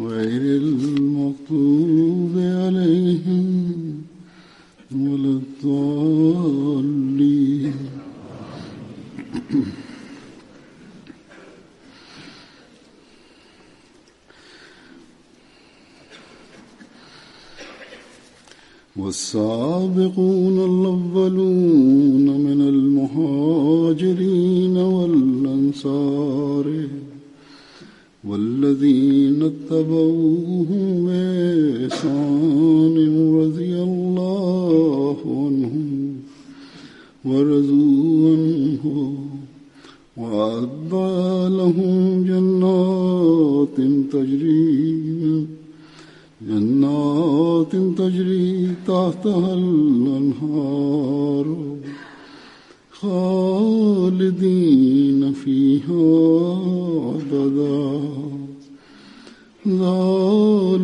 غير المغضوب عليهم ولا الضالين والسابقون الأولون من المهاجرين والأنصار والذين اتبعوهم بإحسان رضي الله عنهم ورضوا عنه وأعد لهم جنات تجري جنات تجري تحتها الأنهار خالدين فيها أبدا اور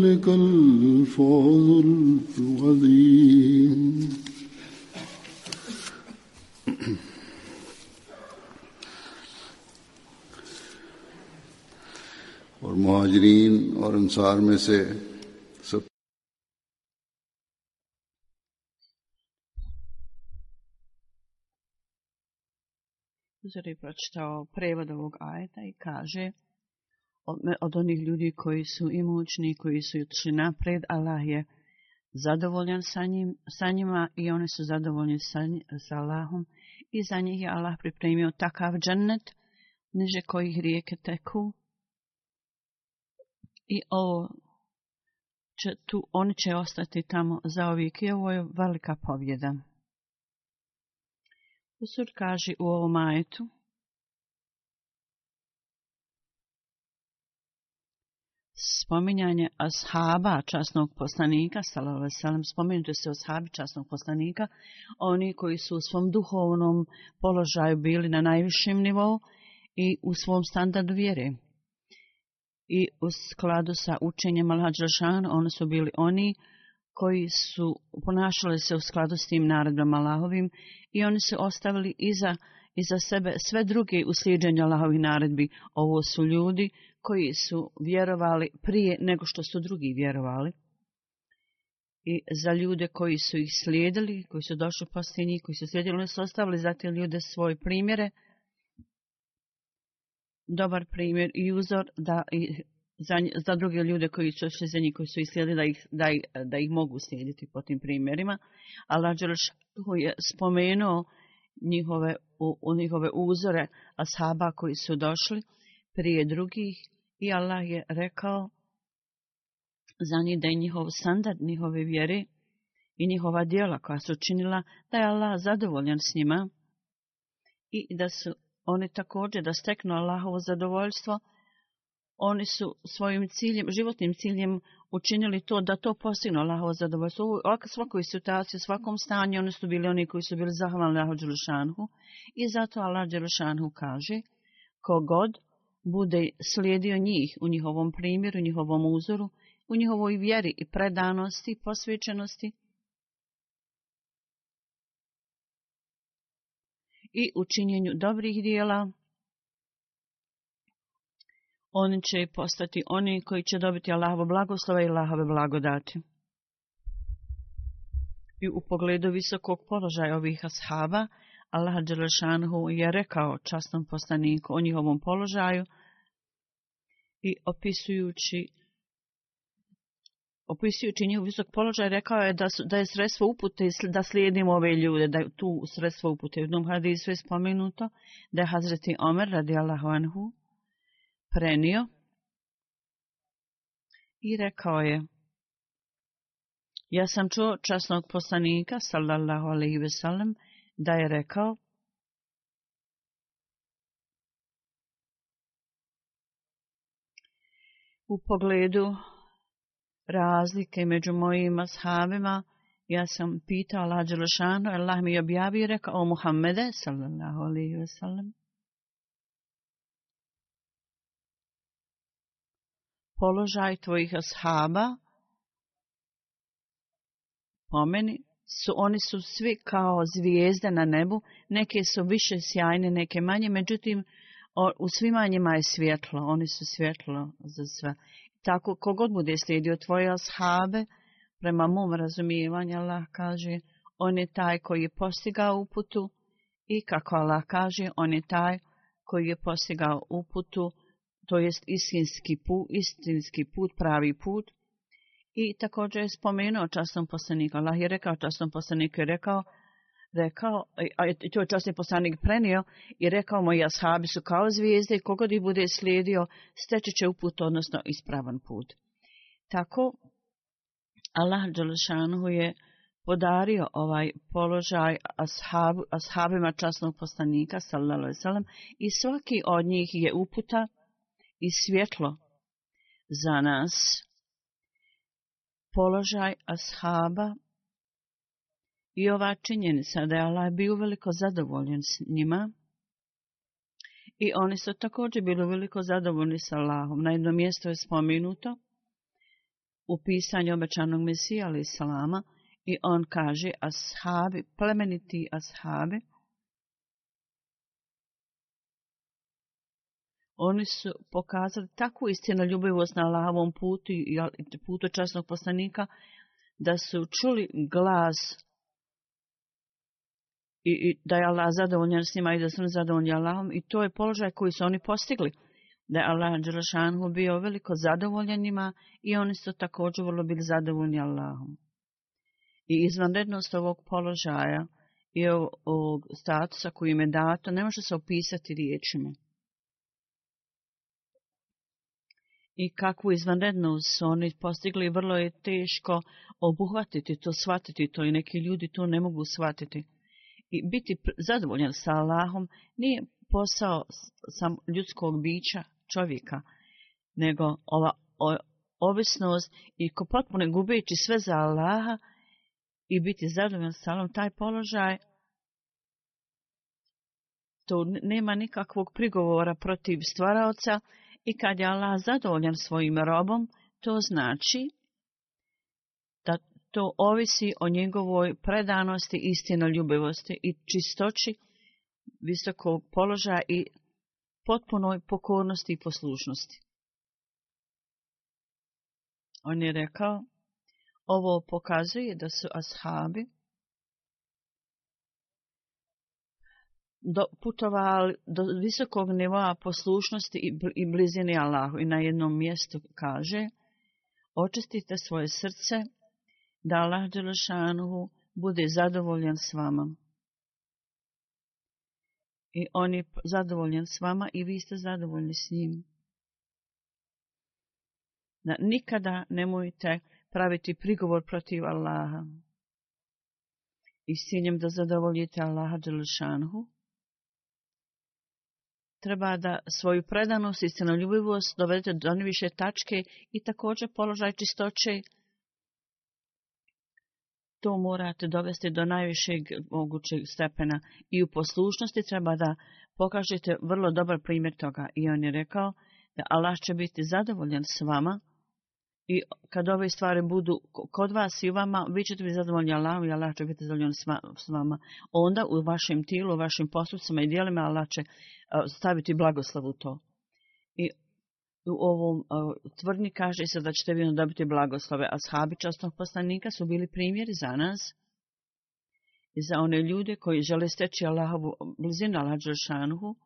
مہاجرین اور انصار میں سے سب ovog ajeta i kaže od onih ljudi koji su imućni, koji su jutri napred, Allah je zadovoljan sa, njim, sa njima i one su zadovoljni sa, sa Allahom i za njih je Allah pripremio takav džennet, niže kojih rijeke teku i ovo će tu, oni će ostati tamo za ovijek i ovo je velika pobjeda. Usur kaže u ovom majetu, spominjanje ashaba časnog poslanika, salam vasalam, spominjate se o ashabi časnog poslanika, oni koji su u svom duhovnom položaju bili na najvišim nivou i u svom standardu vjere. I u skladu sa učenjem Al-Hajjašan, oni su bili oni koji su ponašali se u skladu s tim naredom Allahovim i oni su ostavili iza, iza sebe sve druge uslijeđenje Allahovih naredbi. Ovo su ljudi koji su vjerovali prije nego što su drugi vjerovali i za ljude koji su ih slijedili, koji su došli poslije njih, koji su slijedili, oni su ostavili zatim ljude svoje primjere, dobar primjer i uzor da i za, za druge ljude koji su ošli za njih, koji su ih slijedili, da ih, da ih, da ih mogu slijediti po tim primjerima. A Lađeroš je spomenuo njihove, u, u njihove uzore ashaba koji su došli prije drugih i Allah je rekao za njih da je njihov standard njihove vjere i njihova dijela koja su činila, da je Allah zadovoljan s njima i da su oni također da steknu Allahovo zadovoljstvo, oni su svojim ciljem, životnim ciljem učinili to da to postignu Allahovo zadovoljstvo. U svakoj situaciji, u svakom stanju oni su bili oni koji su bili zahvalni Allahu Đelšanhu i zato Allah Đelšanhu kaže, kogod god bude slijedio njih u njihovom primjeru, njihovom uzoru, u njihovoj vjeri i predanosti i posvećenosti i učinjenju dobrih dijela, oni će postati oni koji će dobiti Allahove blagoslova i Allahove blagodati. I u pogledu visokog položaja ovih ashaba, Allah Đelešanhu je rekao častnom poslaniku o njihovom položaju i opisujući Opisujući njih visok položaj, rekao je da, su, da je sredstvo upute, da slijedimo ove ljude, da je tu sredstvo upute. U jednom hadisu je spomenuto da je Hazreti Omer, radijallahu anhu, prenio i rekao je Ja sam čuo časnog poslanika, sallallahu alaihi ve sallam, da je rekao U pogledu razlike među mojima shabima, ja sam pitao Lađelošanu, Allah mi je objavio i rekao, o Muhammede, sallallahu alaihi wa sallam, položaj tvojih ashaba, po meni, su oni su svi kao zvijezde na nebu, neke su više sjajne, neke manje, međutim u svima njima je svjetlo, oni su svjetlo za sve. Tako kogod bude slijedio tvoje ashabe, prema mom razumijevanju Allah kaže, on je taj koji je postigao uputu i kako Allah kaže, on je taj koji je postigao uputu, to jest istinski put, istinski put, pravi put, I također je spomenuo častom poslaniku. Allah je rekao častom poslaniku i rekao, rekao, a to je častni poslanik prenio i rekao moji ashabi su kao zvijezde i kogod ih bude slijedio, steći će uput, odnosno ispravan put. Tako, Allah Đelešanhu je podario ovaj položaj ashab, ashabima časnog poslanika, sallallahu alaihi i svaki od njih je uputa i svjetlo za nas, položaj ashaba i ova činjenica da je Allah bio veliko zadovoljen s njima i oni su također bili veliko zadovoljni s Allahom. Na jedno mjesto je spominuto u pisanju obećanog Mesija, ali i salama, i on kaže, ashabi, plemeniti ashabi, oni su pokazali takvu istinu ljubivost na lavom putu i putu časnog poslanika, da su čuli glas i, i da je Allah zadovoljan s njima i da su zadovoljni Allahom. I to je položaj koji su oni postigli, da je Allah Đerašanhu bio veliko zadovoljenima i oni su također vrlo bili zadovoljni Allahom. I izvanrednost ovog položaja i ovog statusa koji im je dato, ne može se opisati riječima. i kakvu izvanrednu su oni postigli, vrlo je teško obuhvatiti to, shvatiti to i neki ljudi to ne mogu shvatiti. I biti zadovoljan sa Allahom nije posao sam ljudskog bića, čovjeka, nego ova o, ovisnost i ko potpuno gubeći sve za Allaha i biti zadovoljan sa Allahom, taj položaj to nema nikakvog prigovora protiv stvaraoca, i kad je Allah zadovoljan svojim robom, to znači da to ovisi o njegovoj predanosti, istinoljubivosti i čistoći visokog položaja i potpunoj pokornosti i poslušnosti. On je rekao, ovo pokazuje da su ashabi, do, putovali do visokog nivoa poslušnosti i, bl, i blizini Allahu i na jednom mjestu kaže očistite svoje srce da Allah Đelešanuhu bude zadovoljan s vama. I on je zadovoljan s vama i vi ste zadovoljni s njim. Da nikada nemojte praviti prigovor protiv Allaha. I s ciljem da zadovoljite Allaha Đelešanuhu treba da svoju predanost i cenoljubivost dovedete do najviše tačke i također položaj čistoće. To morate dovesti do najvišeg mogućeg stepena i u poslušnosti treba da pokažete vrlo dobar primjer toga. I on je rekao da Allah će biti zadovoljan s vama. I kad ove stvari budu kod vas i vama, vi ćete biti zadovoljni Allahom i Allah će biti zadovoljni s vama. Onda u vašem tijelu, u vašim postupcima i dijelima Allah će staviti blagoslav u to. I u ovom tvrdni kaže se da ćete vi dobiti blagoslave. Ashabi častnog poslanika su bili primjeri za nas i za one ljude koji žele steći Allahovu blizinu Allah Đeršanuhu. Allah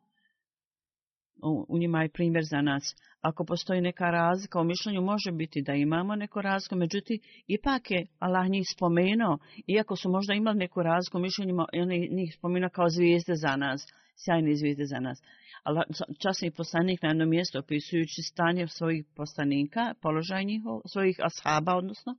u njima je primjer za nas. Ako postoji neka razlika u mišljenju, može biti da imamo neko razliku, međutim, ipak je Allah njih spomenuo, iako su možda imali neku razliku u mišljenjima, on njih spomenuo kao zvijezde za nas, sjajne zvijezde za nas. Allah, časni poslanik na jednom mjestu opisujući stanje svojih poslanika, položaj njihov, svojih ashaba, odnosno,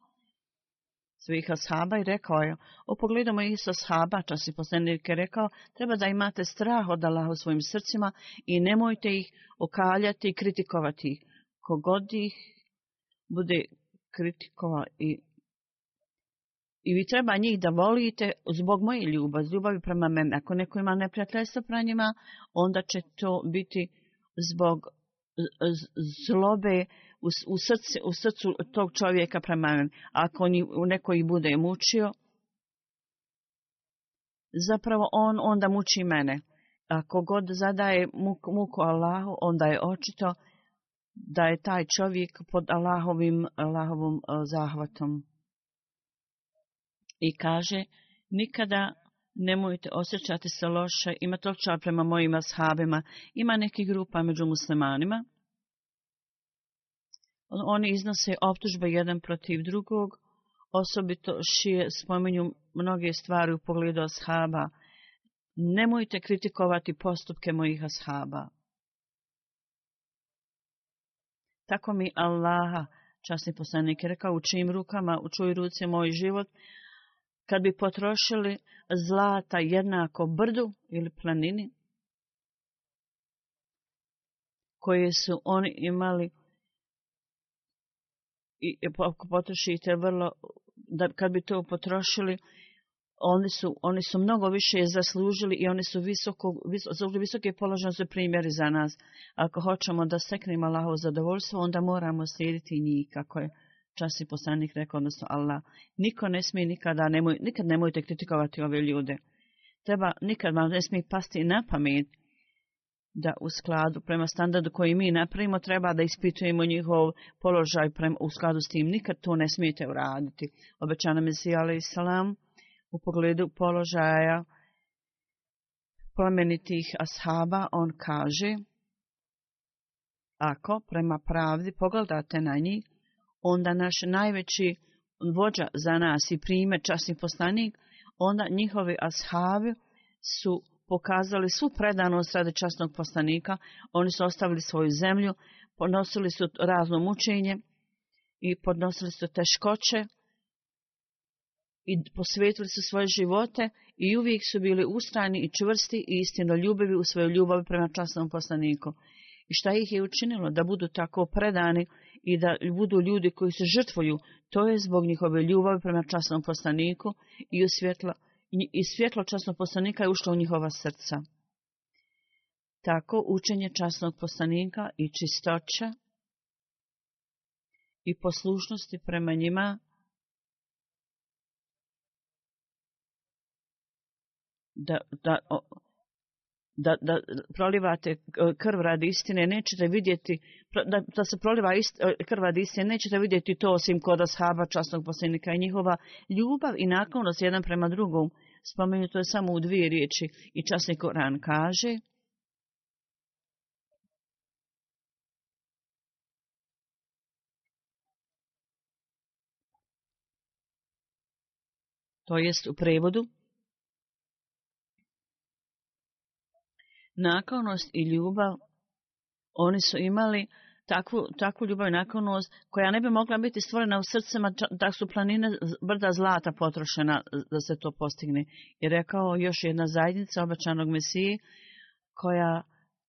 svih ashaba i rekao je, opogledamo Isa ashaba, čas i posljednik je rekao, treba da imate strah od Allaha u svojim srcima i nemojte ih okaljati i kritikovati. Kogod ih bude kritikovao i, i vi treba njih da volite zbog moje ljubav, ljubavi prema mene. Ako neko ima neprijateljstvo prema njima, onda će to biti zbog zlobe, zlobe, u, srce, u srcu tog čovjeka prema meni. Ako ni, neko ih bude mučio, zapravo on onda muči mene. Ako god zadaje muk, muku Allahu, onda je očito da je taj čovjek pod Allahovim, Allahovom uh, zahvatom. I kaže, nikada nemojte osjećati se loše, ima tog čovjeka prema mojima sahabima, ima neki grupa među muslimanima, oni iznose optužbe jedan protiv drugog, osobito šije spominju mnoge stvari u pogledu ashaba. Nemojte kritikovati postupke mojih ashaba. Tako mi Allaha, časni poslanik, rekao, u čim rukama, u čuj ruci moj život, kad bi potrošili zlata jednako brdu ili planini, koje su oni imali i ako potrošite vrlo da kad bi to potrošili oni su oni su mnogo više zaslužili i oni su visokog vis, visoke položaje su primjeri za nas ako hoćemo da steknemo Allahovo zadovoljstvo onda moramo slijediti njih kako je časni poslanik rekao odnosno Allah niko ne smije nikada nemoj nikad nemojte kritikovati ove ljude treba nikad vam ne smije pasti na pamet da u skladu prema standardu koji mi napravimo treba da ispitujemo njihov položaj prema, u skladu s tim. Nikad to ne smijete uraditi. Obećana Mesija alaihissalam u pogledu položaja plamenitih ashaba on kaže ako prema pravdi pogledate na njih onda naš najveći vođa za nas i prime časni postanik onda njihovi ashabi su pokazali svu predanost radi časnog poslanika, oni su ostavili svoju zemlju, podnosili su razno mučenje i podnosili su teškoće i posvetili su svoje živote i uvijek su bili ustrajni i čvrsti i istino ljubavi u svojoj ljubavi prema časnom poslaniku. I šta ih je učinilo da budu tako predani i da budu ljudi koji se žrtvuju, to je zbog njihove ljubavi prema časnom poslaniku i u svjetlo ljubavi i svjetlo časnog poslanika je ušlo u njihova srca. Tako učenje časnog poslanika i čistoća i poslušnosti prema njima da, da, o, da, da prolivate e, krv radi istine, nećete vidjeti, da, da se proliva ist, e, krv radi istine, nećete vidjeti to osim koda shaba častnog posljednika i njihova ljubav i naklonost jedan prema drugom. Spomenu to je samo u dvije riječi i časni Koran kaže... To jest u prevodu, nakonost i ljubav, oni su imali takvu, takvu ljubav i nakonost koja ne bi mogla biti stvorena u srcema da su planine brda zlata potrošena da se to postigne. I rekao još jedna zajednica obačanog mesije koja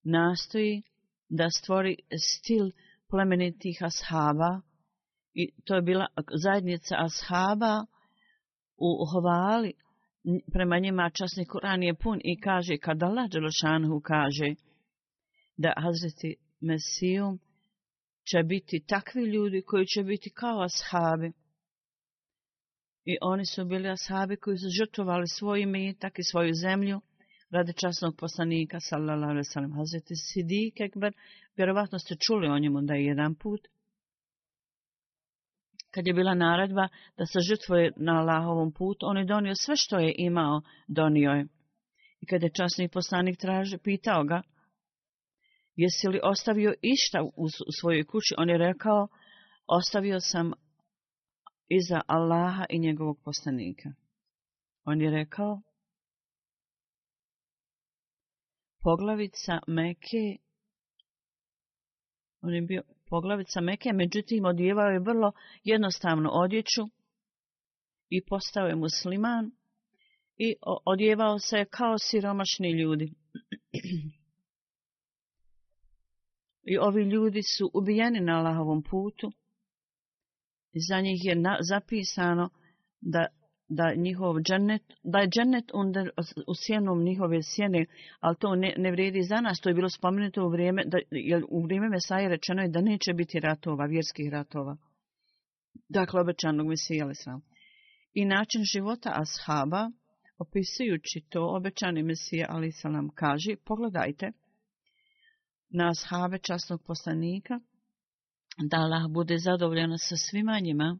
nastoji da stvori stil plemenitih ashaba i to je bila zajednica ashaba u Hovali, prema njima časni Kur'an je pun i kaže, kada Allah Đelšanhu kaže da Hazreti Mesiju će biti takvi ljudi koji će biti kao ashabi. I oni su bili ashabi koji su žrtovali svoj imetak i svoju zemlju radi časnog poslanika, sallallahu alaihi sallam, Hazreti Sidik Ekber, vjerovatno ste čuli o njemu da je jedan put, kad je bila naradba da se žrtvoje na Allahovom putu, on je donio sve što je imao, donio je. I kada je časni poslanik traži, pitao ga, jesi li ostavio išta u svojoj kući, on je rekao, ostavio sam iza Allaha i njegovog poslanika. On je rekao, poglavica Meke, on je bio poglavica Meke, međutim odjevao je vrlo jednostavnu odjeću i postao je musliman i odjevao se kao siromašni ljudi. I ovi ljudi su ubijeni na Allahovom putu i za njih je na, zapisano da da njihov džennet, da je džennet under u sjenom njihove sjene, ali to ne, ne vredi za nas, to je bilo spomenuto u vrijeme, da, jer u vrijeme Mesaje rečeno je da neće biti ratova, vjerskih ratova. Dakle, obećanog Mesija, ali sram. I način života ashaba, opisujući to obećani Mesija, ali sram, kaže, pogledajte na ashabe časnog poslanika, da Allah bude zadovoljena sa svima njima,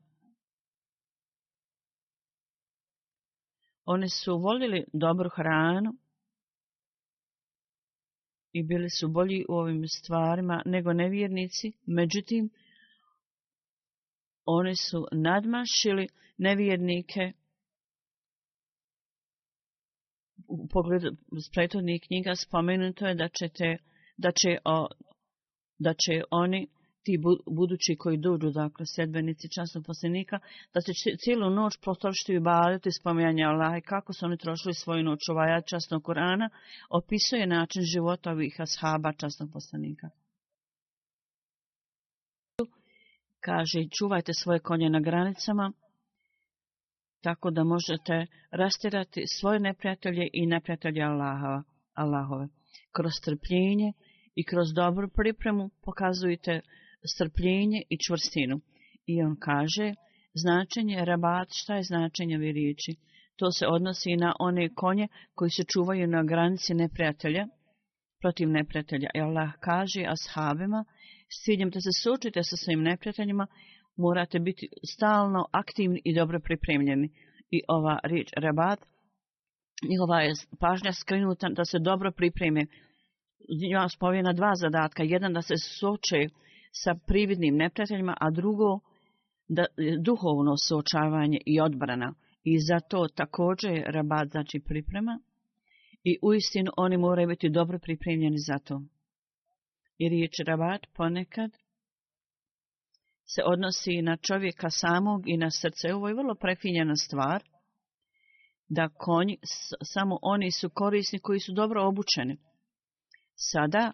One su volili dobru hranu i bili su bolji u ovim stvarima nego nevjernici. Međutim, one su nadmašili nevjernike u pogledu s prethodnih knjiga spomenuto je da, ćete, da, će, o, da će oni ti budući koji dođu, dakle, sedbenici časnog posljednika, da će cijelu noć potrošiti i baljati spomenjanje Allah i kako su oni trošili svoju noć ovaja časnog Korana, opisuje način života ovih ashaba časnog posljednika. Kaže, čuvajte svoje konje na granicama, tako da možete rastirati svoje neprijatelje i neprijatelje Allahova, Allahove. Kroz trpljenje i kroz dobru pripremu pokazujte učinjenje strpljenje i čvrstinu. I on kaže, značenje rabat, šta je značenje ovi riječi? To se odnosi i na one konje koji se čuvaju na granici neprijatelja, protiv neprijatelja. I Allah kaže ashabima, s ciljem da se sučite sa svojim neprijateljima, morate biti stalno aktivni i dobro pripremljeni. I ova riječ rabat, njihova je pažnja skrinuta da se dobro pripreme. Ja vam spovijem na dva zadatka. Jedan da se sučeju sa prividnim neprijateljima, a drugo da duhovno suočavanje i odbrana. I za to također rabat znači priprema. I uistinu oni moraju biti dobro pripremljeni za to. Jer je rabat ponekad se odnosi na čovjeka samog i na srce. Ovo je vrlo prefinjena stvar, da konj, samo oni su korisni koji su dobro obučeni. Sada,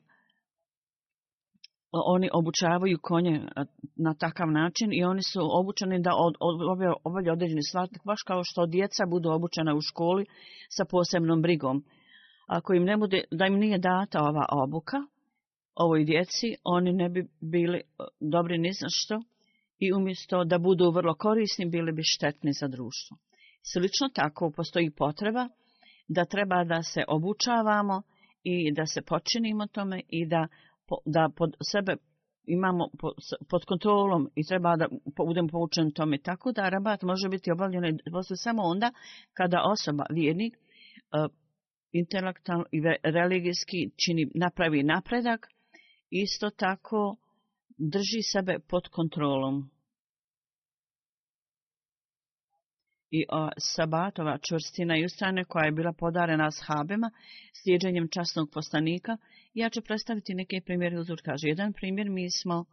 oni obučavaju konje e, na takav način i oni su obučeni da od, od, obavljaju određeni stvar, baš kao što djeca budu obučena u školi sa posebnom brigom. Ako im ne bude, da im nije data ova obuka, ovoj djeci, oni ne bi bili e, dobri ni za što i umjesto da budu vrlo korisni, bili bi štetni za društvo. Slično tako postoji potreba da treba da se obučavamo i da se počinimo tome i da da pod sebe imamo pod kontrolom i treba da budem poučen tome. Tako da rabat može biti obavljen samo onda kada osoba, vjernik, e, intelektualno i religijski čini, napravi napredak, isto tako drži sebe pod kontrolom. i o sabatova čvrstina i ustrane koja je bila podarena s habima, sjeđenjem časnog postanika, ja ću predstaviti neke primjere. Uzur kaže, jedan primjer mi smo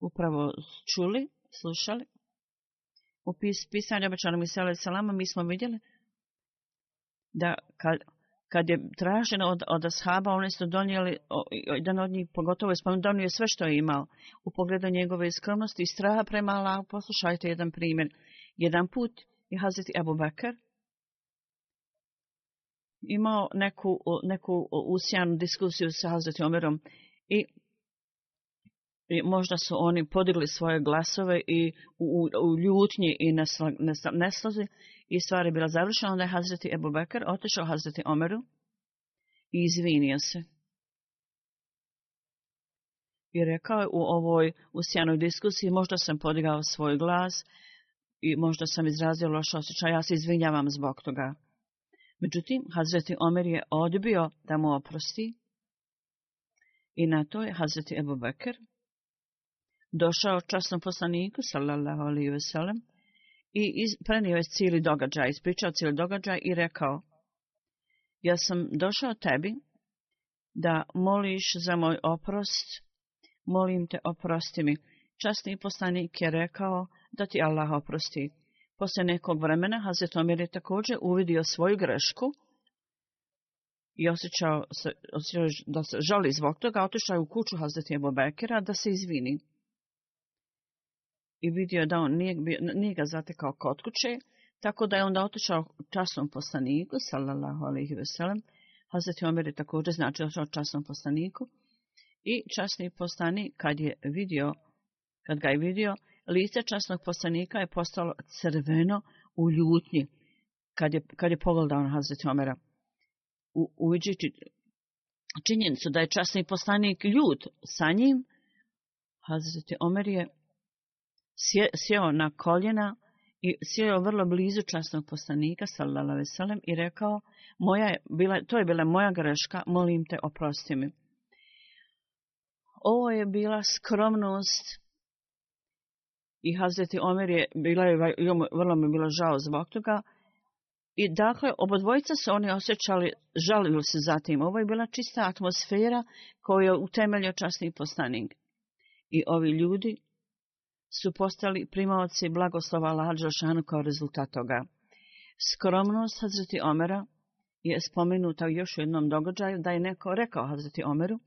upravo čuli, slušali, u pis, pisanju obačanom i sele salama, mi smo vidjeli da kad, kad je traženo od, od ashaba, oni su donijeli, o, jedan od njih pogotovo je spomenuo, donio sve što je imao u pogledu njegove skromnosti i straha prema Allah. Poslušajte jedan primjer. Jedan put i Hazreti Ebu Bekr imao neku, neku usijanu diskusiju sa Hazreti Omerom i, i možda su oni podigli svoje glasove i u, u, u ljutnji i neslozi i stvar je bila završena. Onda je Hazreti Ebu Bekr otešao Hazreti Omeru i izvinio se. I rekao je u ovoj usijanoj diskusiji, možda sam podigao svoj glas i i možda sam izrazio loš osjećaj, ja se izvinjavam zbog toga. Međutim, Hazreti Omer je odbio da mu oprosti i na to je Hazreti Ebu Bekr došao časnom poslaniku, sallallahu alaihi ve sellem, i iz, prenio je cijeli događaj, ispričao cijeli događaj i rekao, ja sam došao tebi da moliš za moj oprost, molim te, oprosti mi. Časni poslanik je rekao, da ti Allah oprosti. Posle nekog vremena Hazret Omer je također uvidio svoju grešku i osjećao, se, osjećao da se žali zbog toga, otišao u kuću Hazret Ebu Bekira da se izvini. I vidio da on nije, nije ga zatekao kod kuće, tako da je onda otišao časnom poslaniku, sallallahu alaihi veselam. Hazret Omer je također znači otišao časnom poslaniku i časni poslanik kad je vidio, kad ga je vidio, lice časnog poslanika je postalo crveno u ljutnji, kad je, kad je pogledao na Hazreti Omera. U, uviđući činjenicu da je časni poslanik ljut sa njim, Hazreti Omer je sje, sjeo na koljena i sjeo vrlo blizu časnog poslanika, sallala veselem, i rekao, moja je bila, to je bila moja greška, molim te, oprosti mi. Ovo je bila skromnost, i Hazreti Omer je, bila je vrlo mi bila žao zbog toga. I dakle, obodvojica se oni osjećali, žalili se zatim. Ovo je bila čista atmosfera koju je utemeljio časni postanik. I ovi ljudi su postali primavci blagoslova Lađa Šanu kao rezultat toga. Skromnost Hazreti Omera je spomenuta u još jednom događaju da je neko rekao Hazreti Omeru.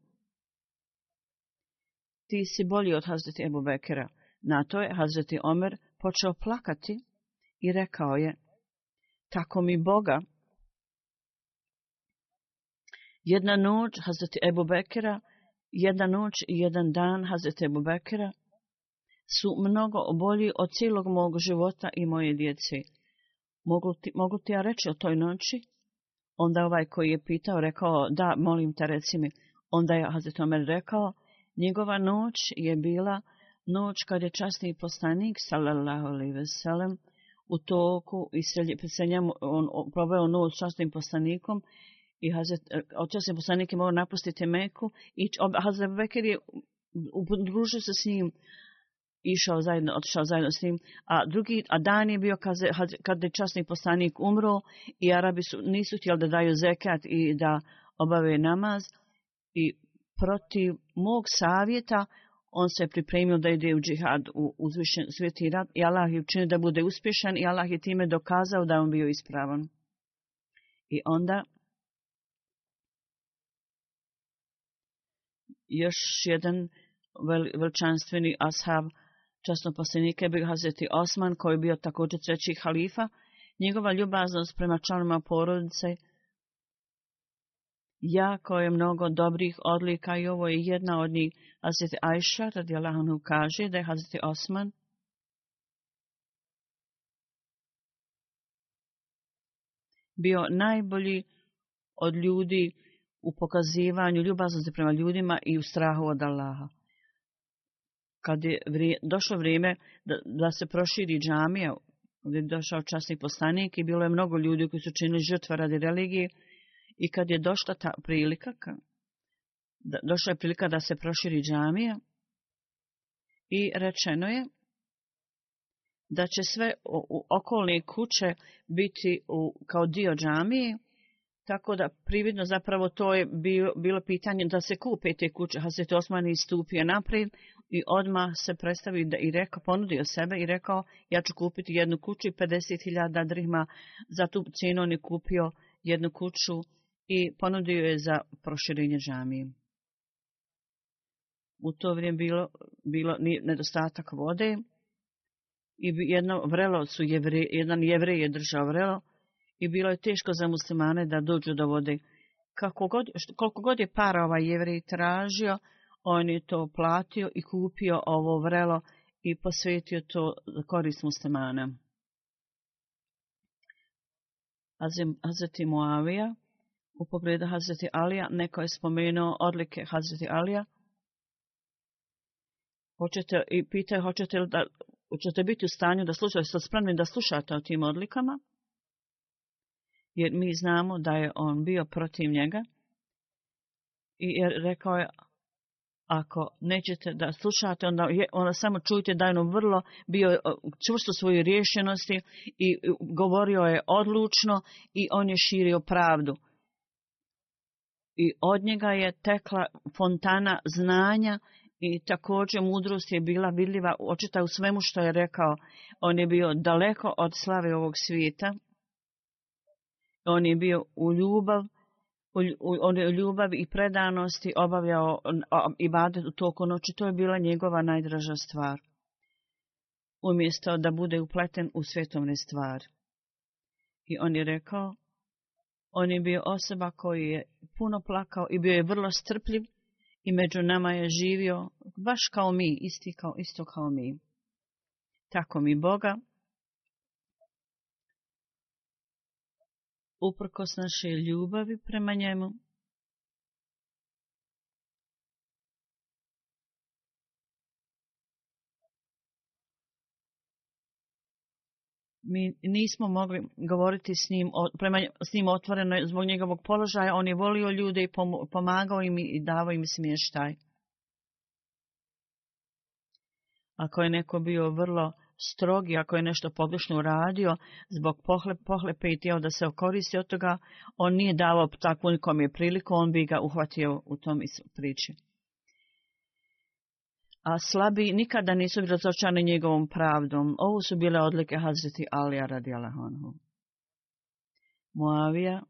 Ti si bolji od Hazreti Ebu Bekera. Na to je Hazreti Omer počeo plakati i rekao je, tako mi Boga. Jedna noć Hazreti Ebu Bekira, jedna noć i jedan dan Hazreti Ebu Bekira su mnogo bolji od cijelog mog života i moje djece. Mogu ti, mogu ti ja reći o toj noći? Onda ovaj koji je pitao rekao, da, molim te, reci mi. Onda je Hazreti Omer rekao, njegova noć je bila noć kad je časni poslanik, sallallahu alaihi ve sellem, u toku i se njemu, on probao noć s časnim poslanikom, i Hazret, e, časni poslanik je morao napustiti Meku, i Hazret Bekir je udružio se s njim, išao zajedno, otišao zajedno s njim, a drugi, a dan je bio kad je časni poslanik umro, i Arabi su, nisu htjeli da daju zekat i da obave namaz, i protiv mog savjeta, on se pripremio da ide u džihad u uzvišen sveti rat i Allah je učinio da bude uspješan i Allah je time dokazao da on bio ispravan. I onda još jedan vel, velčanstveni ashab časno posljednike bih Hazreti Osman koji bio također treći halifa. Njegova ljubaznost prema članima porodice je jako je mnogo dobrih odlika i ovo je jedna od njih. Hazret Ajša radijalahanu kaže da je Hazret Osman bio najbolji od ljudi u pokazivanju ljubaznosti prema ljudima i u strahu od Allaha. Kad je vrije, došlo vrijeme da, da se proširi džamija, gdje je došao častnik postanik i bilo je mnogo ljudi koji su činili žrtva radi religije, i kad je došla ta prilika, da, došla je prilika da se proširi džamija i rečeno je da će sve u, u okolne kuće biti u, kao dio džamije, tako da prividno zapravo to je bilo, bilo pitanje da se kupe te kuće. Hazret Osman istupio naprijed i odma se predstavio da, i rekao, ponudio sebe i rekao ja ću kupiti jednu kuću i 50.000 drihma za tu cijenu on je kupio jednu kuću uh, i ponudio je za proširenje džamije. U to vrijeme bilo, bilo nedostatak vode i jedno vrelo su jevre, jedan jevrej je držao vrelo i bilo je teško za muslimane da dođu do vode. Kako god, koliko god je para ovaj jevrej tražio, on je to platio i kupio ovo vrelo i posvetio to za korist muslimana. Azim, Azati Muavija u pogledu Hazreti Alija, neko je spomenuo odlike Hazreti Alija. Hoćete i pitaju hoćete li da hoćete biti u stanju da slušate, ste spremni da slušate o tim odlikama? Jer mi znamo da je on bio protiv njega. I jer rekao je, ako nećete da slušate, onda, je, onda samo čujte da je on vrlo bio čvrsto svoje rješenosti i govorio je odlučno i on je širio pravdu i od njega je tekla fontana znanja i također mudrost je bila vidljiva, očita u svemu što je rekao. On je bio daleko od slave ovog svijeta, on je bio u ljubav, on je u ljubav i predanosti obavljao i badet u toku noći, to je bila njegova najdraža stvar, umjesto da bude upleten u svetovne stvari. I on je rekao, On je bio osoba koji je puno plakao i bio je vrlo strpljiv i među nama je živio baš kao mi, isti kao, isto kao mi. Tako mi Boga. Uprkos naše ljubavi prema njemu, mi nismo mogli govoriti s njim, prema, s njim otvoreno zbog njegovog položaja. On je volio ljude i pomagao im i davao im smještaj. Ako je neko bio vrlo strogi, ako je nešto pogrešno uradio, zbog pohle, pohlepe i tijelo da se okoristi od toga, on nije davao takvu nikom je priliku, on bi ga uhvatio u tom priči a slabi nikada nisu dotočani njegovom pravdom. Ovo su bile odlike Hazreti Alija radi Alehanhu. Moavija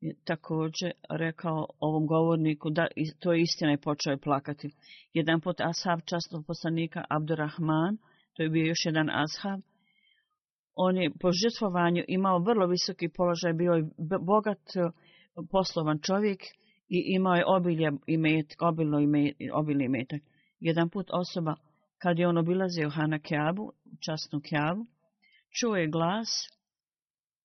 je također rekao ovom govorniku da to je istina i počeo je plakati. Jedan put Ashab častog poslanika Abdurrahman, to je bio još jedan Ashab, on je po žrtvovanju imao vrlo visoki položaj, bio je bogat poslovan čovjek i imao je obilje imet, obilno imet, obilni imetak. Jedan put osoba, kad je on obilazio Hana Keabu, časnu Keabu, čuo je glas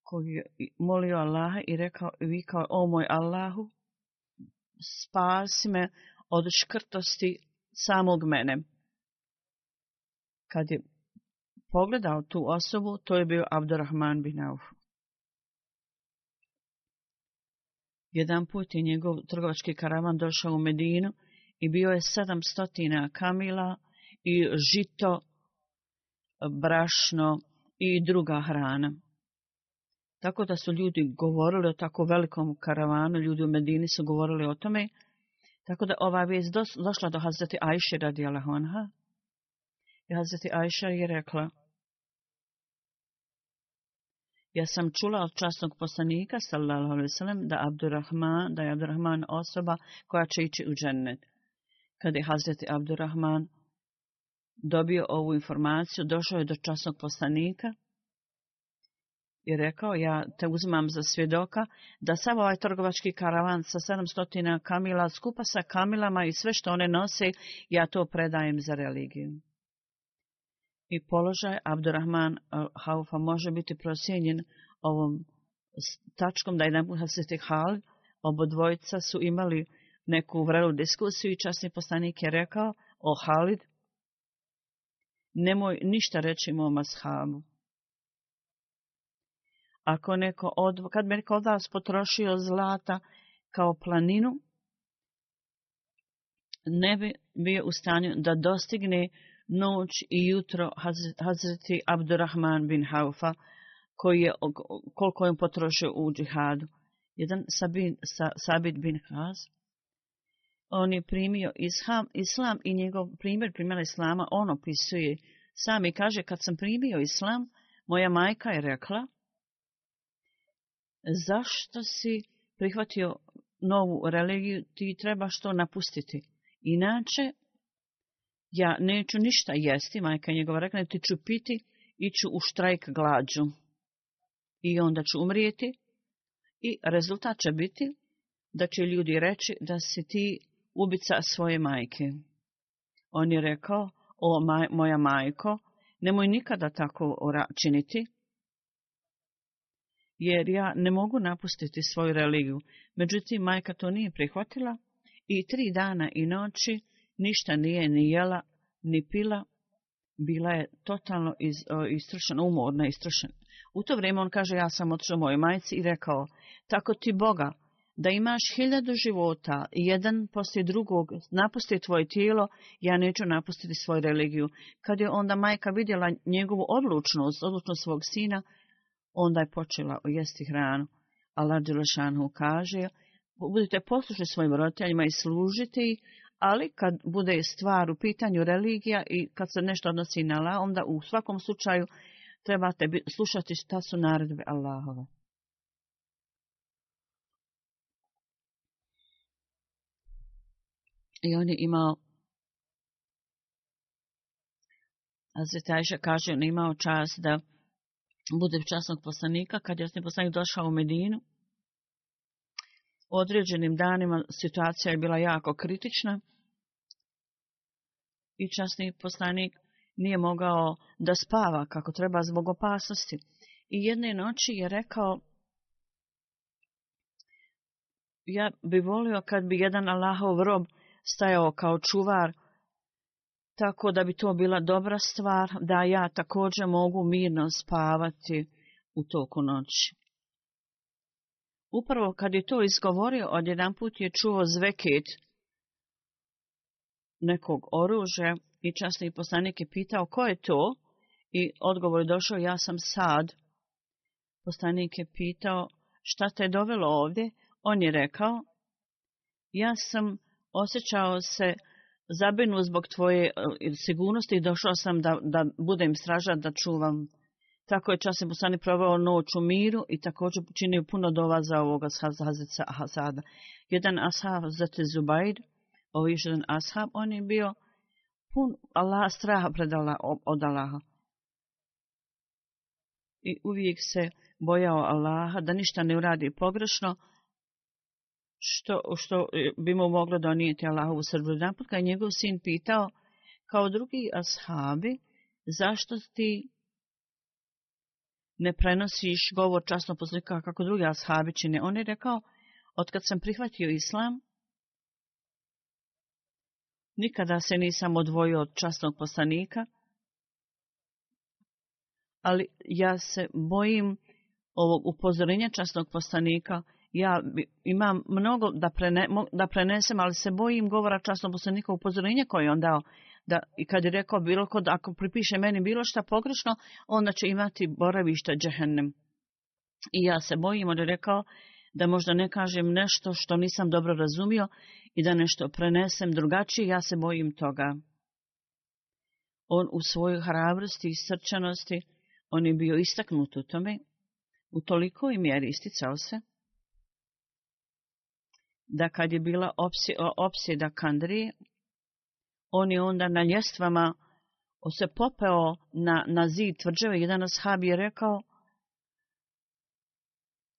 koji je molio Allaha i rekao, vikao, o moj Allahu, spasi me od škrtosti samog mene. Kad je pogledao tu osobu, to je bio Abdurrahman bin Auf. Jedan put je njegov trgovački karavan došao u Medinu, i bio je sedamstotina kamila i žito, brašno i druga hrana. Tako da su ljudi govorili o tako velikom karavanu, ljudi u Medini su govorili o tome. Tako da ova vijez došla do Hazreti Ajše radi Alehonha. I Hazreti Ajša je rekla, Ja sam čula od časnog poslanika, sallallahu alaihi sallam, da, Abdurrahman, da je Abdurrahman osoba koja će ići u džennet. Kada je Hazreti Abdurrahman dobio ovu informaciju, došao je do časnog poslanika i rekao, ja te uzimam za svjedoka, da sav ovaj trgovački karavan sa 700 kamila, skupa sa kamilama i sve što one nose, ja to predajem za religiju. I položaj Abdurrahman Haufa može biti prosjenjen ovom tačkom da je Nebuhasetih Hal, obodvojica su imali neku vrelu diskusiju i časni poslanik je rekao o Halid, nemoj ništa reći mom ashabu. Ako neko od, kad me neko od vas potrošio zlata kao planinu, ne bi bio u stanju da dostigne noć i jutro Hazreti Abdurrahman bin Haufa, koji je koliko je potrošio u džihadu. Jedan Sabin, Sa, Sabit bin Haz, on je primio isham, islam i njegov primjer primjela islama, on opisuje sam i kaže, kad sam primio islam, moja majka je rekla, zašto si prihvatio novu religiju, ti treba što napustiti. Inače, ja neću ništa jesti, majka je njegova rekla, ti ću piti i ću u štrajk glađu. I onda ću umrijeti i rezultat će biti da će ljudi reći da si ti ubica svoje majke. On je rekao, o maj, moja majko, nemoj nikada tako činiti, jer ja ne mogu napustiti svoju religiju. Međutim, majka to nije prihvatila i tri dana i noći ništa nije ni jela, ni pila, bila je totalno iz, o, e, istrošena, umorna, istrošena. U to vrijeme on kaže, ja sam otišao mojoj majci i rekao, tako ti Boga, da imaš hiljadu života, jedan poslije drugog, napusti tvoje tijelo, ja neću napustiti svoju religiju. Kad je onda majka vidjela njegovu odlučnost, odlučnost svog sina, onda je počela jesti hranu. Allah Đelešanu kaže, budite poslušni svojim roditeljima i služite ih, ali kad bude stvar u pitanju religija i kad se nešto odnosi na Allah, onda u svakom slučaju trebate slušati šta su naredbe Allahove. I on je imao, Azvetajša kaže, on je imao čas da bude časnog poslanika. Kad je osnovni poslanik došao u Medinu, u određenim danima situacija je bila jako kritična. I časni poslanik nije mogao da spava kako treba zbog opasnosti. I jedne noći je rekao, ja bi volio kad bi jedan Allahov rob stajao kao čuvar, tako da bi to bila dobra stvar, da ja također mogu mirno spavati u toku noći. Upravo kad je to izgovorio, odjedan put je čuo zveket nekog oružja i časni poslanik je pitao ko je to i odgovor je došao ja sam sad. Poslanik je pitao šta te je dovelo ovdje, on je rekao ja sam osjećao se zabinu zbog tvoje e, sigurnosti i došao sam da, da budem sražan, da čuvam. Tako je čas je Bosani provao noć u miru i također činio puno dova za ovoga sazadica Hazada. Jedan ashab, zate Zubair, ovaj još jedan ashab, on je bio pun Allah straha predala od Allaha. I uvijek se bojao Allaha da ništa ne uradi pogrešno, što, što e, bi mu moglo donijeti Allahovu srbu. Naput kad je njegov sin pitao, kao drugi ashabi, zašto ti ne prenosiš govor časno poslika kako drugi ashabi čine. On je rekao, od kad sam prihvatio islam, nikada se nisam odvojio od časnog poslanika, ali ja se bojim ovog upozorenja časnog poslanika, ja imam mnogo da, prene, da prenesem, ali se bojim govora časnog poslanika upozorenja koje je on dao. Da, I kad je rekao bilo kod, ako pripiše meni bilo šta pogrešno, onda će imati boravišta džehennem. I ja se bojim, on je rekao da možda ne kažem nešto što nisam dobro razumio i da nešto prenesem drugačije, ja se bojim toga. On u svojoj hrabrosti i srčanosti, on je bio istaknut u tome, u tolikoj mjeri isticao se, da kad je bila opsi, opsida Kandri, on je onda na ljestvama se popeo na, na zid tvrđeve. Jedan ashab je rekao,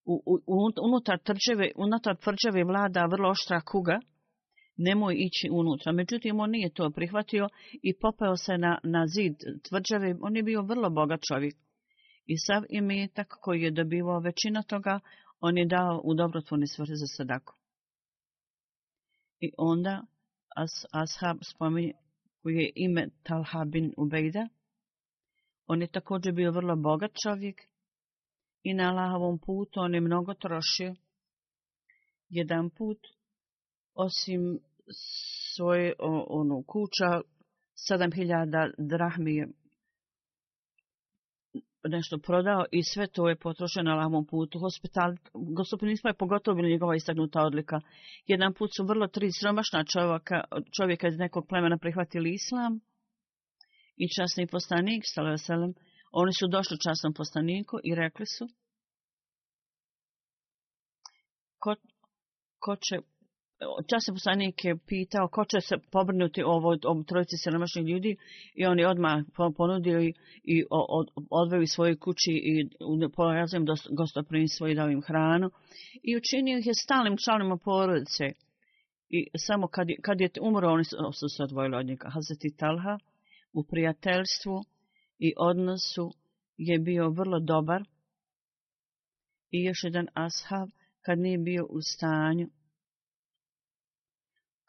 u, u, unutar, tvrđeve, unutar tvrđeve vlada vrlo oštra kuga, nemoj ići unutra. Međutim, on nije to prihvatio i popeo se na, na zid tvrđave. On je bio vrlo bogat čovjek. I sav imetak koji je dobivao većina toga, on je dao u dobrotvorni svrhe za sadaku. I onda as, Ashab spominje koji je ime Talha bin Ubejda. On je također bio vrlo bogat čovjek i na Allahovom putu on je mnogo trošio. Jedan put, osim svoje o, ono, kuća, 7000 drahmi je nešto prodao i sve to je potrošeno na lahmom putu. Hospital, gospodinizma je pogotovo bila njegova istagnuta odlika. Jedan put su vrlo tri sromašna čovjeka, čovjeka iz nekog plemena prihvatili islam i časni postanik, stale veselem, oni su došli časnom postaniku i rekli su ko, ko će čas se poslanik je pitao ko će se pobrnuti o ovoj o trojici siromašnih ljudi i oni odmah ponudili i odveli svoje kući i u porazim gostoprinstvo i dao im hranu i učinio ih je stalnim članima porodice i samo kad, kad je umro oni su se odvojili od njega Hazreti Talha u prijateljstvu i odnosu je bio vrlo dobar i još jedan ashab kad nije bio u stanju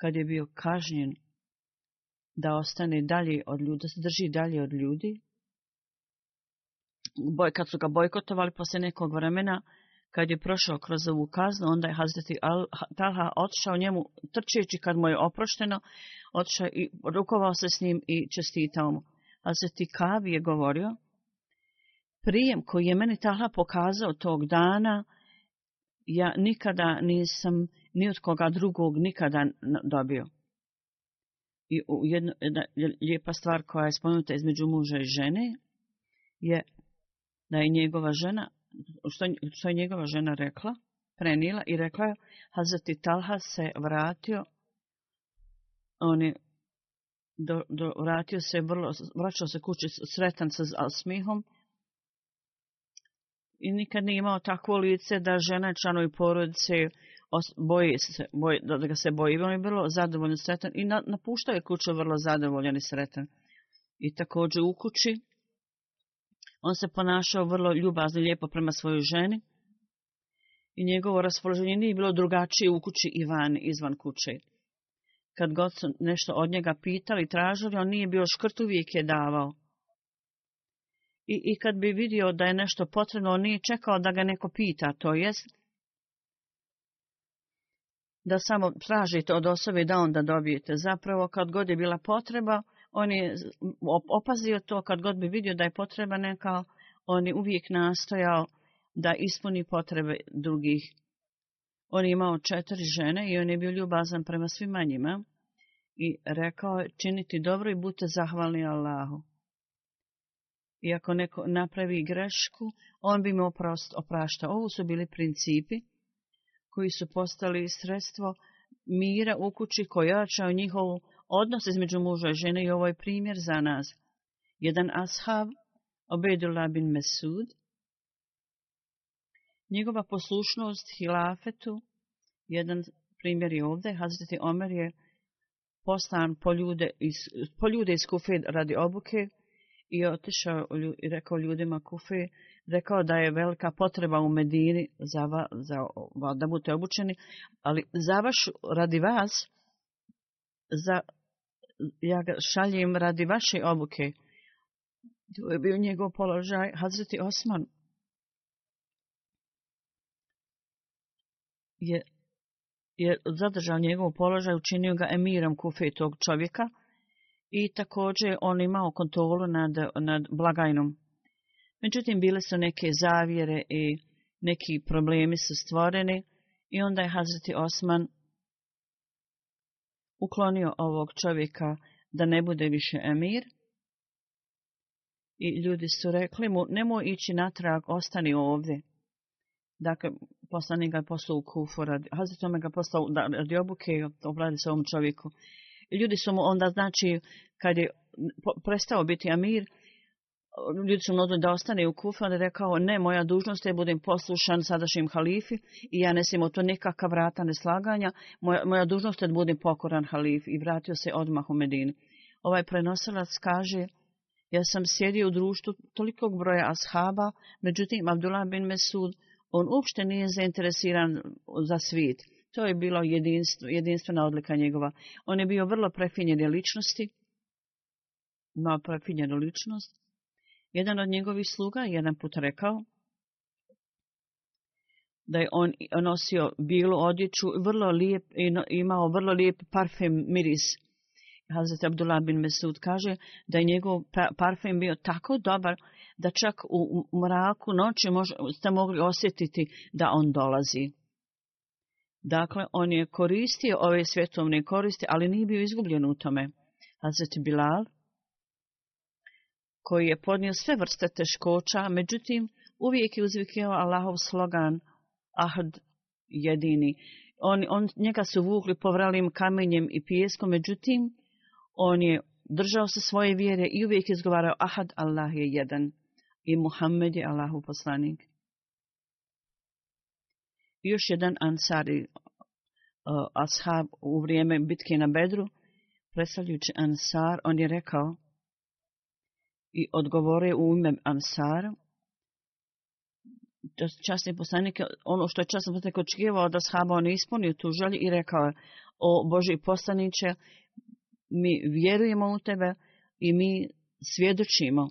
kad je bio kažnjen da ostane dalje od ljudi, da se drži dalje od ljudi. Boj, kad su ga bojkotovali posle nekog vremena, kad je prošao kroz ovu kaznu, onda je Hazreti Al Talha otišao njemu, trčeći kad mu je oprošteno, otišao i rukovao se s njim i čestitao mu. Hazreti Kavi je govorio, prijem koji je meni Talha pokazao tog dana, ja nikada nisam... Uh, ni od koga drugog nikada dobio. I jedna, jedna lijepa stvar koja je spomenuta između muža i žene je da je njegova žena, što, što je njegova žena rekla, prenila i rekla je, Hazreti Talha se vratio, on je do, do, vratio se, vrlo, vraćao se kući sretan sa smihom i nikad nije imao takvo lice da žena članovi porodice os, boji se, boji, da ga se boji. On je vrlo zadovoljan i sretan i na, napuštao je kuću vrlo zadovoljan i sretan. I također u kući on se ponašao vrlo ljubazno i lijepo prema svojoj ženi. I njegovo raspoloženje nije bilo drugačije u kući i van, izvan kuće. Kad god su nešto od njega pitali, tražili, on nije bio škrt, uvijek je davao. I, I kad bi vidio da je nešto potrebno, on nije čekao da ga neko pita, to jest, da samo tražite od osobe da onda dobijete. Zapravo, kad god je bila potreba, on je opazio to, kad god bi vidio da je potreba neka, on je uvijek nastojao da ispuni potrebe drugih. On je imao četiri žene i on je bio ljubazan prema svima njima i rekao je činiti dobro i budite zahvalni Allahu. I ako neko napravi grešku, on bi mu oprašta. Ovo su bili principi koji su postali sredstvo mira u kući koji ojačao njihovu odnos između muža i žene i ovaj primjer za nas. Jedan ashab, Obedullah bin Mesud, njegova poslušnost hilafetu, jedan primjer je ovdje, Hazreti Omer je postan po ljude iz, po ljude iz Kufed radi obuke, i otišao i rekao ljudima kufi, rekao da je velika potreba u Medini za, va, za va, da budete obučeni, ali za vaš, radi vas, za, ja ga šaljem radi vaše obuke. To je bio njegov položaj, Hazreti Osman. Je, je zadržao njegov položaj, učinio ga emirom kufe tog čovjeka, i također on imao kontrolu nad, nad blagajnom. Međutim, bile su neke zavjere i neki problemi su stvoreni i onda je Hazreti Osman uklonio ovog čovjeka da ne bude više emir. I ljudi su rekli mu, nemoj ići natrag, ostani ovdje. Dakle, poslani ga je poslao u Kufu, radi, Hazreti Osman ga poslao da, radi obuke, obradi se ovom čovjeku ljudi su mu onda, znači, kad je prestao biti Amir, ljudi su mu odli da ostane u Kufu, onda je rekao, ne, moja dužnost je, budem poslušan sadašnjim halifi i ja nesim o to nikakav vrata neslaganja, moja, moja dužnost je da budem pokoran halif i vratio se odmah u Medini. Ovaj prenosilac kaže, ja sam sjedio u društvu tolikog broja ashaba, međutim, Abdullah bin Mesud, on uopšte nije zainteresiran za svijet. To je bilo jedinstv, jedinstvena odlika njegova. On je bio vrlo prefinjene ličnosti, imao prefinjenu ličnost. Jedan od njegovih sluga je jedan put rekao da je on nosio bilu odjeću, vrlo lijep, imao vrlo lijep parfem miris. Hazret Abdullah bin Mesud kaže da je njegov pa, parfem bio tako dobar da čak u mraku noći mož, ste mogli osjetiti da on dolazi. Dakle, on je koristio ove svjetovne koriste, ali nije bio izgubljen u tome. Hazreti Bilal, koji je podnio sve vrste teškoća, međutim, uvijek je uzvikio Allahov slogan, Ahd jedini. On, on, njega su vukli povralim kamenjem i pijeskom, međutim, on je držao se svoje vjere i uvijek izgovarao Ahad, Allah je jedan i Muhammed je Allahu poslanik još jedan ansari uh, ashab u vrijeme bitke na Bedru, predstavljujući ansar, on je rekao i odgovore u ime ansara, časni poslanik, ono što je časni poslanik očekivao da shaba on ispunio tu želju i rekao je, o Boži poslaniće, mi vjerujemo u tebe i mi svjedočimo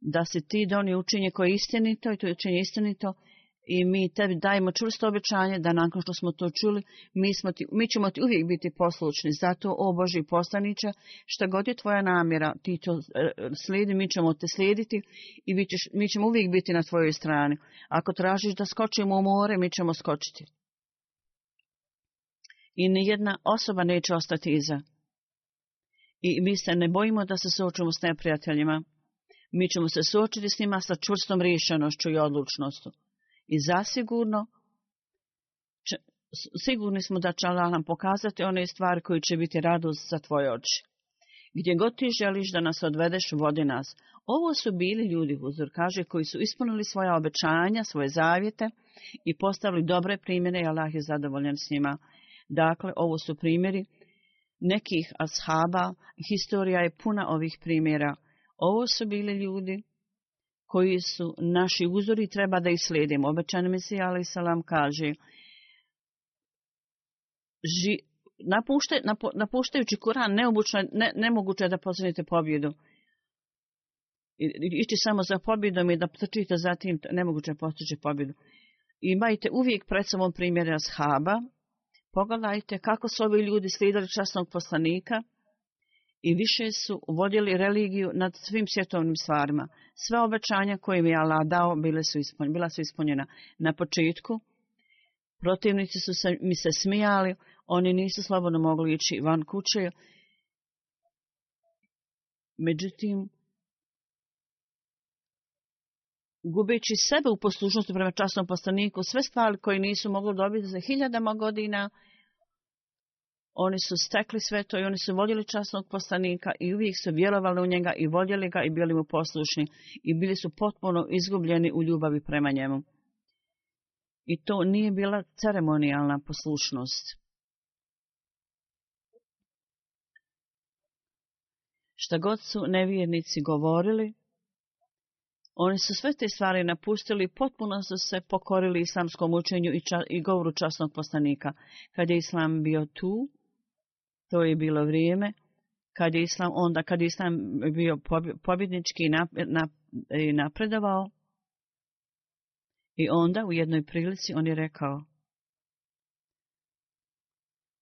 da se ti doni učinje koje je istinito i to učinje istinito, i mi tebi dajemo čvrsto obećanje da nakon što smo to čuli, mi, smo ti, mi ćemo ti uvijek biti poslučni. Zato, o Boži poslaniče, što god je tvoja namjera, ti to e, slijedi, mi ćemo te slijediti i mi, ćeš, mi ćemo uvijek biti na tvojoj strani. Ako tražiš da skočimo u more, mi ćemo skočiti. I nijedna osoba neće ostati iza. I mi se ne bojimo da se sučemo s neprijateljima. Mi ćemo se sučiti s njima sa čvrstom rješenošću i odlučnostom i zasigurno sigurni smo da će Allah nam pokazati one stvari koje će biti radost za tvoje oči. Gdje god ti želiš da nas odvedeš, vodi nas. Ovo su bili ljudi, Huzur kaže, koji su ispunili svoja obećanja, svoje zavjete i postavili dobre primjere i Allah je zadovoljen s njima. Dakle, ovo su primjeri nekih ashaba, historija je puna ovih primjera. Ovo su bili ljudi koji su naši uzori treba da ih slijedimo. Obećan Mesija Ali Salam kaže, ži, napušte, napu, napuštajući Kur'an, ne, nemoguće je da poznite pobjedu. I, ići samo za pobjedom i da trčite za tim, nemoguće je postići pobjedu. Imajte uvijek pred sobom primjere ashaba, pogledajte kako su ovi ljudi slijedali časnog poslanika, i više su vodili religiju nad svim svjetovnim stvarima. Sve obećanja koje im je Allah dao bile su ispunjena, bila su ispunjena na početku. Protivnici su se, mi se smijali, oni nisu slobodno mogli ići van kuće. Međutim, gubeći sebe u poslušnosti prema časnom postaniku, sve stvari koje nisu mogli dobiti za hiljadama godina, oni su stekli sve to i oni su voljeli časnog poslanika i uvijek su vjerovali u njega i voljeli ga i bili mu poslušni i bili su potpuno izgubljeni u ljubavi prema njemu. I to nije bila ceremonijalna poslušnost. Šta god su nevjernici govorili, oni su sve te stvari napustili i potpuno su se pokorili islamskom učenju i, ča, i govoru časnog poslanika. Kad je islam bio tu, To je bilo vrijeme kad je islam onda kad je islam bio pobjednički nap, nap, i napredovao. I onda u jednoj prilici on je rekao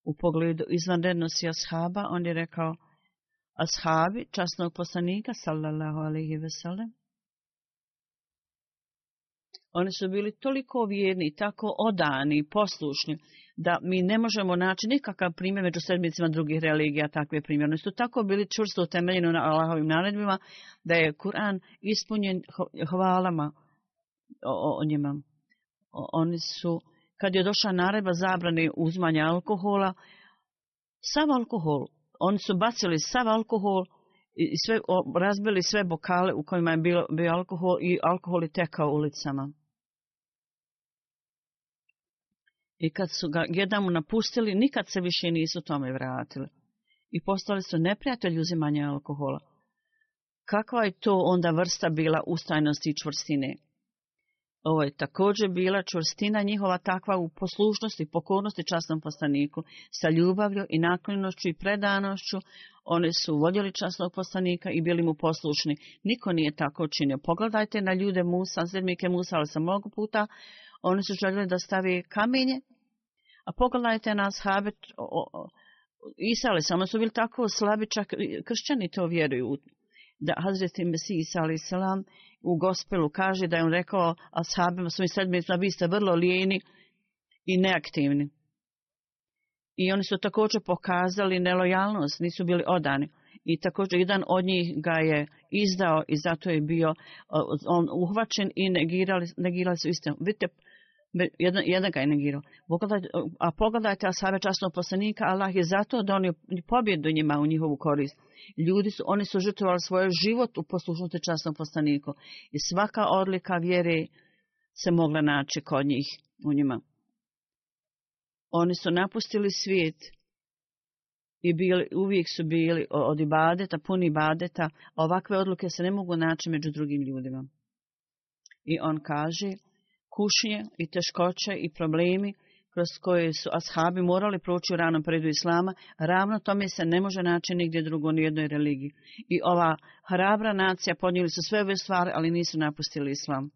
u pogledu izvanrednosti ashaba, on je rekao ashabi časnog poslanika sallallahu alejhi ve sellem Oni su bili toliko vjerni, tako odani, poslušni, da mi ne možemo naći nikakav primjer među sedmicima drugih religija takve primjer. Oni su tako bili čvrsto utemeljeni na Allahovim naredbima da je Kur'an ispunjen hvalama o, o, o njima. O, oni su, kad je došla naredba zabrane uzmanja alkohola, sav alkohol, oni su bacili sav alkohol i sve, o, razbili sve bokale u kojima je bio, bio alkohol i alkohol je tekao ulicama. I kad su ga jedan napustili, nikad se više nisu tome vratili. I postali su neprijatelji uzimanja alkohola. Kakva je to onda vrsta bila ustajnosti i čvrstine? Ovo je također bila čvrstina njihova takva u poslušnosti i pokornosti častnom postaniku. Sa ljubavlju i naklinošću i predanošću one su vodjeli častnog postanika i bili mu poslušni. Niko nije tako činio. Pogledajte na ljude Musa, zredmike Musa, ali sam mnogo puta... Oni su željeli da stavi kamenje. A pogledajte nas, habet, Isa, ali samo su bili tako slabi, čak kršćani to vjeruju. Da Hazreti Mesih Isa, ali salam, u gospelu kaže da je on rekao, a sahabima su mi sedmicima, vi ste vrlo lijeni i neaktivni. I oni su također pokazali nelojalnost, nisu bili odani i također jedan od njih ga je izdao i zato je bio uh, on uhvaćen i negirali, negirali su istinu. Vidite, jedan, jedan ga je negirao. Pogledajte, a pogledajte Asabe častnog poslanika, Allah je zato da oni pobjedu njima u njihovu korist. Ljudi su, oni su žrtovali svoj život u poslušnosti častnom poslaniku i svaka odlika vjere se mogla naći kod njih u njima. Oni su napustili svijet i bili, uvijek su bili od ibadeta, puni ibadeta, ovakve odluke se ne mogu naći među drugim ljudima. I on kaže, kušnje i teškoće i problemi kroz koje su ashabi morali proći u ranom predu Islama, ravno tome se ne može naći nigdje drugo ni jednoj religiji. I ova hrabra nacija podnijeli su sve ove stvari, ali nisu napustili Islam.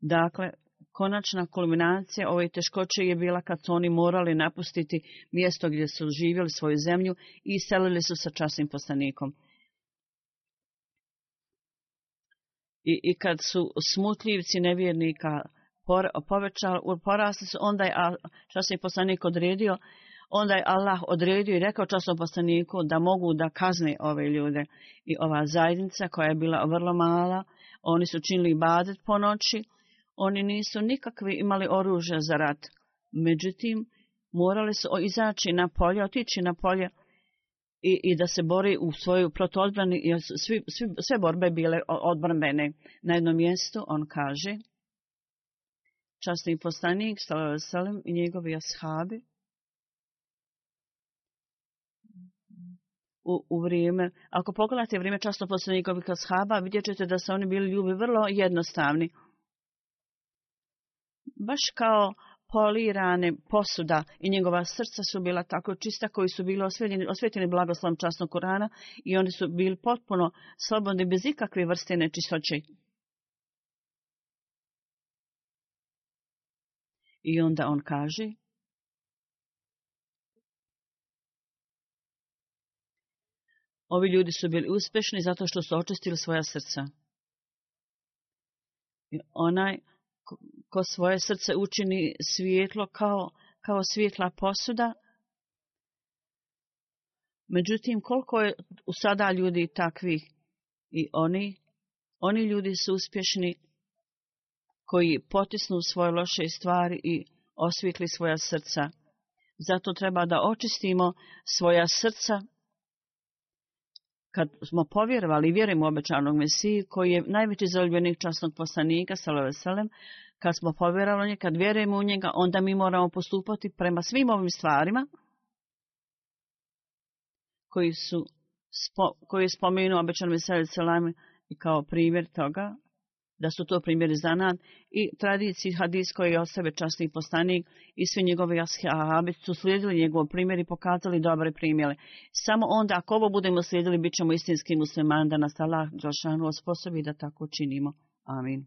Dakle, konačna kulminacija ove teškoće je bila kad su oni morali napustiti mjesto gdje su živjeli svoju zemlju i selili su sa časnim postanikom. I, I kad su smutljivci nevjernika por, povećali, porasli su, onda je časni postanik odredio, onda je Allah odredio i rekao časnom postaniku da mogu da kazne ove ljude. I ova zajednica koja je bila vrlo mala, oni su činili badet po noći oni nisu nikakvi imali oružje za rat. Međutim, morali su izaći na polje, otići na polje i, i da se bori u svoju protodbrani, jer su svi, svi, sve borbe bile odbrbene. Na jednom mjestu, on kaže, častni postanik, Salim i njegovi ashabi, U, u vrijeme, ako pogledate vrijeme častoposlenikovih ashaba, vidjet ćete da su oni bili ljubi vrlo jednostavni baš kao polirane posuda i njegova srca su bila tako čista koji su bili osvetljeni, osvetljeni blagoslovom časnog Kurana i oni su bili potpuno slobodni bez ikakve vrste nečistoće. I onda on kaže, ovi ljudi su bili uspešni zato što su očistili svoja srca. I onaj ko svoje srce učini svijetlo kao, kao svijetla posuda. Međutim, koliko je u sada ljudi takvih i oni, oni ljudi su uspješni koji potisnu svoje loše stvari i osvijetli svoja srca. Zato treba da očistimo svoja srca kad smo povjerovali i vjerujemo u obećanog Mesiju, koji je najveći zaljubljenik časnog poslanika, Salaveselem, kad smo povjerovali njega, kad vjerujemo u njega, onda mi moramo postupati prema svim ovim stvarima koji su koji je spomenuo obećan Mesiju Salaveselem i kao primjer toga, da su to primjeri zanad i tradiciji hadis koji je o sebe častni postanik i svi njegovi ashabi su slijedili njegov primjer i pokazali dobre primjere. Samo onda ako ovo budemo slijedili bit ćemo istinski muslimani da nas Allah Đošanu osposobi da tako činimo. Amin.